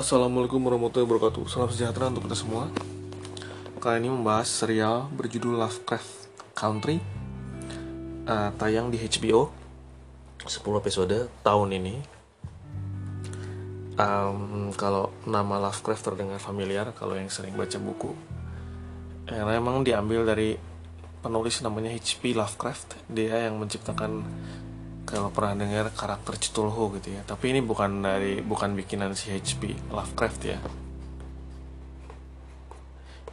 Assalamualaikum warahmatullahi wabarakatuh. Salam sejahtera untuk kita semua. Kali ini membahas serial berjudul Lovecraft Country uh, Tayang di HBO 10 episode tahun ini. Um, Kalau nama Lovecraft terdengar familiar Kalau yang sering baca buku Karena emang diambil dari penulis namanya H.P. Lovecraft. Dia yang menciptakan kalau pernah dengar karakter Cthulhu gitu ya? Tapi ini bukan dari bukan bikinan si HP Lovecraft ya.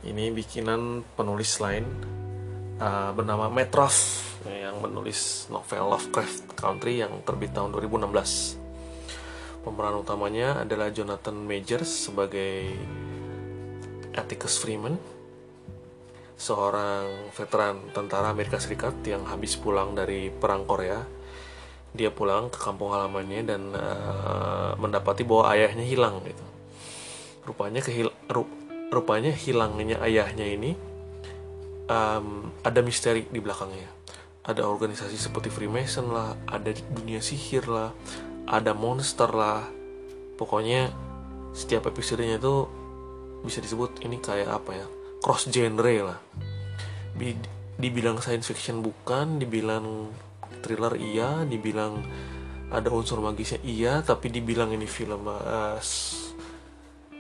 Ini bikinan penulis lain uh, bernama Ruff yang menulis novel Lovecraft Country yang terbit tahun 2016 pemeran utamanya adalah Jonathan Majors sebagai Atticus Freeman seorang veteran tentara Amerika Serikat yang habis pulang dari perang Korea dia pulang ke kampung halamannya dan uh, mendapati bahwa ayahnya hilang gitu. Rupanya kehil rup rupanya hilangnya ayahnya ini um, ada misteri di belakangnya. Ada organisasi seperti Freemason lah, ada dunia sihir lah, ada monster lah. Pokoknya setiap episodenya itu bisa disebut ini kayak apa ya? cross genre lah. Dibilang science fiction bukan, dibilang thriller iya. Dibilang ada unsur magisnya iya. Tapi dibilang ini film uh,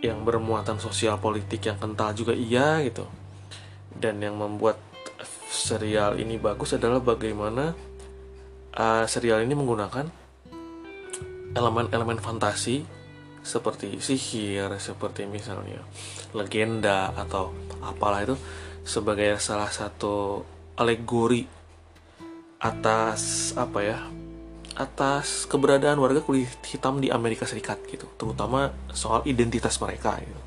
yang bermuatan sosial politik yang kental juga iya gitu. Dan yang membuat serial ini bagus adalah bagaimana uh, serial ini menggunakan elemen-elemen fantasi seperti sihir seperti misalnya legenda atau apalah itu sebagai salah satu alegori atas apa ya atas keberadaan warga kulit hitam di Amerika Serikat gitu. Terutama soal identitas mereka gitu.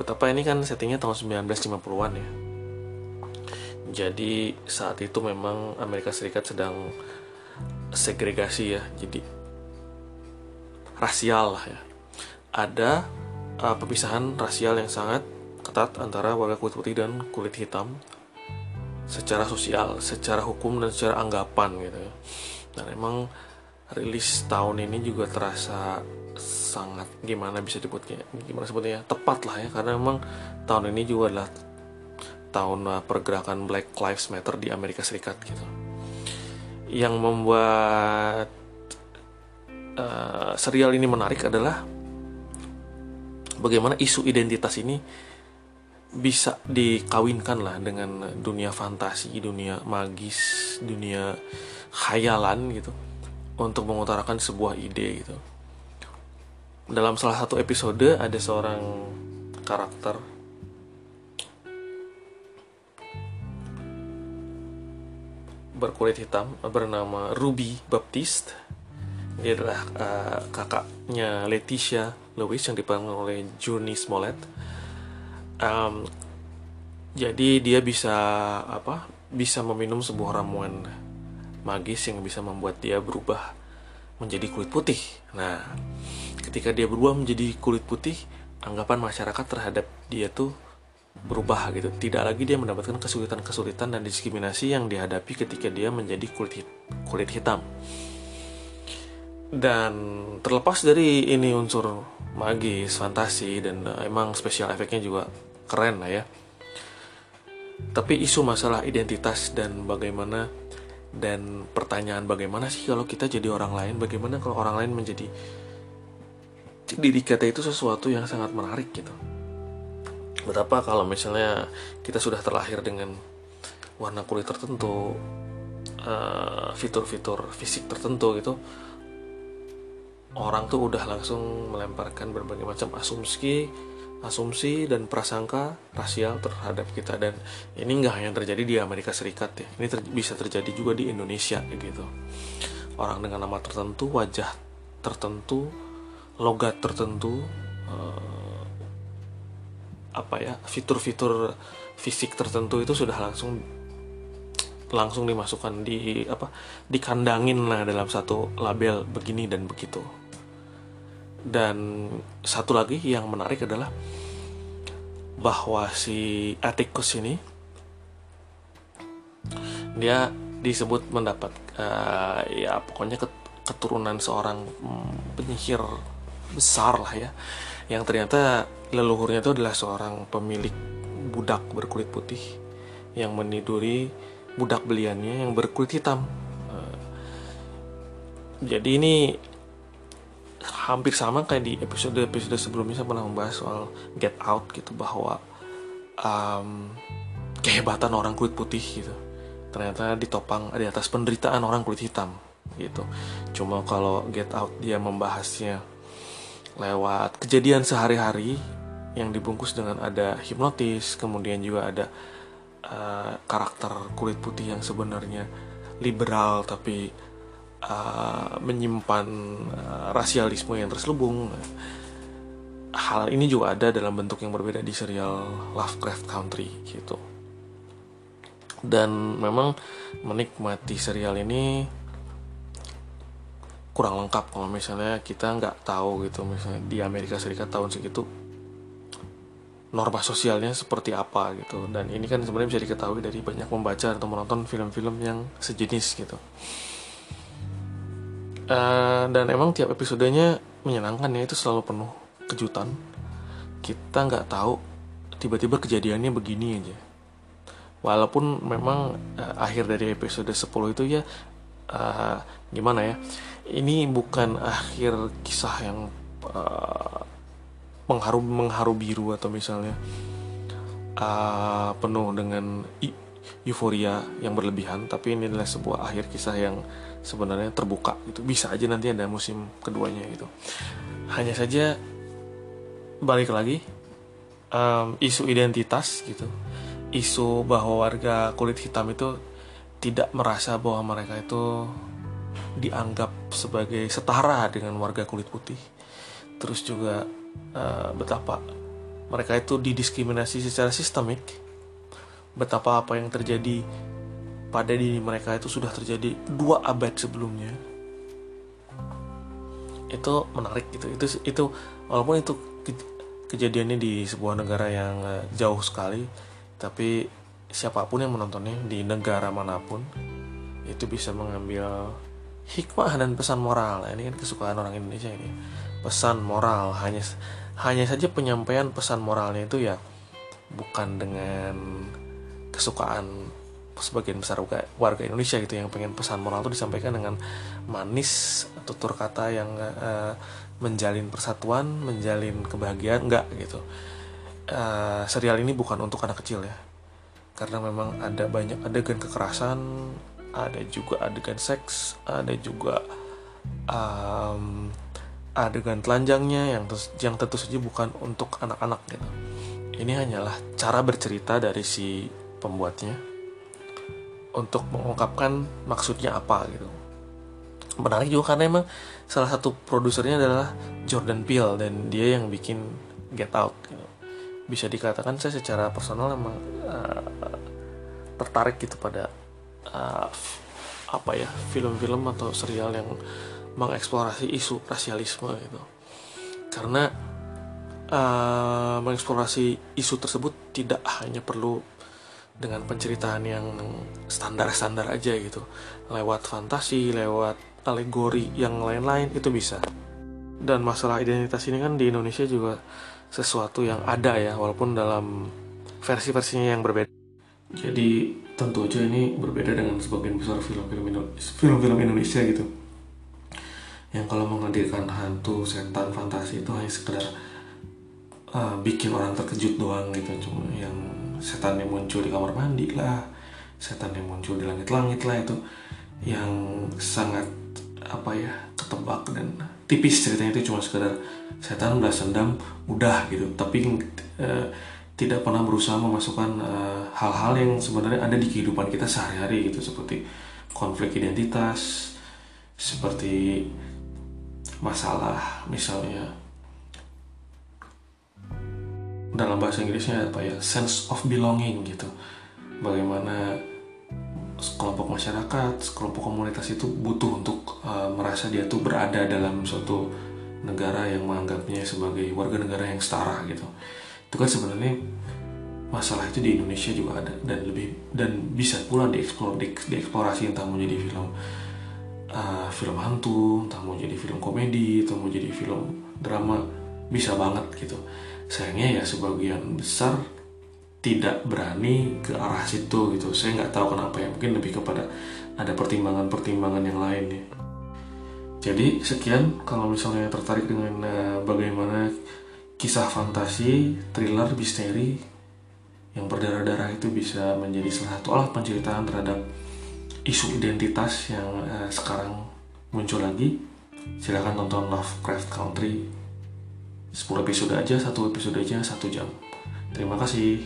Betapa ini kan settingnya tahun 1950-an ya. Jadi saat itu memang Amerika Serikat sedang segregasi ya. Jadi rasial lah ya. Ada uh, rasial yang sangat ketat antara warga kulit putih dan kulit hitam secara sosial, secara hukum dan secara anggapan gitu ya. Dan emang rilis tahun ini juga terasa sangat gimana bisa disebutnya gimana sebutnya tepat lah ya karena emang tahun ini juga adalah tahun uh, pergerakan Black Lives Matter di Amerika Serikat gitu yang membuat uh, serial ini menarik adalah bagaimana isu identitas ini bisa dikawinkan lah dengan dunia fantasi, dunia magis, dunia khayalan gitu untuk mengutarakan sebuah ide gitu. Dalam salah satu episode ada seorang karakter berkulit hitam bernama Ruby Baptiste. Dia adalah uh, kakaknya Leticia Lewis yang diperankan oleh Journey Smollett um, jadi dia bisa apa bisa meminum sebuah ramuan magis yang bisa membuat dia berubah menjadi kulit putih. Nah ketika dia berubah menjadi kulit putih anggapan masyarakat terhadap dia tuh berubah gitu. Tidak lagi dia mendapatkan kesulitan-kesulitan dan diskriminasi yang dihadapi ketika dia menjadi kulit kulit hitam. Dan terlepas dari ini unsur magis fantasi dan uh, emang spesial efeknya juga keren lah ya. Tapi isu masalah identitas dan bagaimana dan pertanyaan bagaimana sih kalau kita jadi orang lain bagaimana kalau orang lain menjadi diri kita itu sesuatu yang sangat menarik gitu. Betapa kalau misalnya kita sudah terlahir dengan warna kulit tertentu uh, fitur-fitur fisik tertentu gitu orang tuh udah langsung melemparkan berbagai macam asumsi asumsi dan prasangka rasial terhadap kita. Dan ini nggak hanya terjadi di Amerika Serikat ya. Ini ter bisa terjadi juga di Indonesia gitu. Orang dengan nama tertentu wajah tertentu logat tertentu uh, apa ya fitur-fitur fisik tertentu itu sudah langsung langsung dimasukkan di apa dikandangin lah dalam satu label begini dan begitu dan satu lagi yang menarik adalah bahwa si Atticus ini dia disebut mendapat uh, ya pokoknya keturunan seorang penyihir besar lah ya yang ternyata leluhurnya itu adalah seorang pemilik budak berkulit putih yang meniduri budak beliannya yang berkulit hitam. Eh, jadi ini hampir sama kayak di episode-episode sebelumnya saya pernah membahas soal Get Out gitu bahwa um, kehebatan orang kulit putih gitu ternyata ditopang di atas penderitaan orang kulit hitam gitu. Cuma kalau Get Out dia membahasnya lewat kejadian sehari-hari yang dibungkus dengan ada hipnotis, kemudian juga ada uh, karakter kulit putih yang sebenarnya liberal tapi uh, menyimpan uh, rasialisme yang terselubung. Hal ini juga ada dalam bentuk yang berbeda di serial Lovecraft Country gitu. Dan memang menikmati serial ini kurang lengkap kalau misalnya kita nggak tahu gitu misalnya di Amerika Serikat tahun segitu norma sosialnya seperti apa gitu dan ini kan sebenarnya bisa diketahui dari banyak membaca atau menonton film-film yang sejenis gitu uh, dan emang tiap episodenya menyenangkan ya itu selalu penuh kejutan. Kita nggak tahu tiba-tiba kejadiannya begini aja. Walaupun memang uh, akhir dari episode 10 itu ya uh, gimana ya ini bukan akhir kisah yang uh, mengharu mengharu biru atau misalnya uh, penuh dengan euforia yang berlebihan tapi ini adalah sebuah akhir kisah yang sebenarnya terbuka itu bisa aja nanti ada musim keduanya gitu. Hanya saja balik lagi um, isu identitas gitu. Isu bahwa warga kulit hitam itu tidak merasa bahwa mereka itu dianggap sebagai setara dengan warga kulit putih. Terus juga uh, betapa mereka itu didiskriminasi secara sistemik betapa apa yang terjadi pada diri mereka itu sudah terjadi dua abad sebelumnya. Itu menarik gitu. Itu itu walaupun itu kejadiannya di sebuah negara yang eh, jauh sekali tapi siapa pun yang menontonnya di negara mana pun itu bisa mengambil hikmah dan pesan moral. Ini kan kesukaan orang Indonesia ini. Pesan moral. Hanya hanya saja penyampaian pesan moralnya itu ya bukan dengan kesukaan sebagian besar warga Indonesia gitu yang pengen pesan moral itu disampaikan dengan manis tutur kata yang uh, menjalin persatuan, menjalin kebahagiaan enggak gitu. Uh, serial ini bukan untuk anak kecil ya. Karena memang ada banyak adegan kekerasan, ada juga adegan seks, ada juga um, adegan telanjangnya yang yang tentu saja bukan untuk anak-anak gitu. Ini hanyalah cara bercerita dari si pembuatnya untuk mengungkapkan maksudnya apa gitu. Menarik juga karena emang salah satu produsernya adalah Jordan Peele dan dia yang bikin Get Out gitu. Bisa dikatakan saya secara personal emang uh, tertarik gitu pada uh, apa ya film-film atau serial yang mengeksplorasi isu rasialisme gitu karena uh, mengeksplorasi isu tersebut tidak hanya perlu dengan penceritaan yang standar-standar aja gitu. Lewat fantasi lewat alegori yang lain-lain itu bisa. Dan masalah identitas ini kan di Indonesia juga sesuatu yang ada ya walaupun dalam versi-versinya yang berbeda. Jadi tentu aja ini berbeda dengan sebagian besar film-film film-film Indonesia gitu. Yang kalau menghadirkan hantu setan fantasi itu hanya sekedar uh, bikin orang terkejut doang gitu. Cuma yang setan yang muncul di kamar mandi lah setan yang muncul di langit-langit lah itu yang sangat apa ya ketebak dan tipis ceritanya itu cuma sekedar setan balas dendam udah gitu. Tapi uh, tidak pernah berusaha memasukkan eh, hal-hal uh, yang sebenarnya ada di kehidupan kita sehari-hari gitu. Seperti konflik identitas seperti masalah misalnya dalam bahasa Inggrisnya apa ya sense of belonging gitu. Bagaimana kelompok masyarakat kelompok komunitas itu butuh untuk uh, merasa dia tuh berada dalam suatu negara yang menganggapnya sebagai warga negara yang setara gitu. Itu kan sebenarnya masalah itu di Indonesia juga ada dan lebih dan bisa pula dieksplor di, dieksplorasi. Entah mau jadi film uh, film hantu entah mau jadi film komedi atau mau jadi film drama bisa banget gitu. Sayangnya ya sebagian besar tidak berani ke arah situ gitu. Saya nggak tahu kenapa ya. Mungkin lebih kepada ada pertimbangan-pertimbangan yang lain ya. Jadi sekian kalau misalnya tertarik dengan uh, bagaimana kisah fantasi thriller misteri yang berdarah-darah itu bisa menjadi salah satu alat penceritaan terhadap isu identitas yang uh, sekarang muncul lagi. Silahkan tonton Lovecraft Country 10 episode aja satu episode aja satu jam. Terima kasih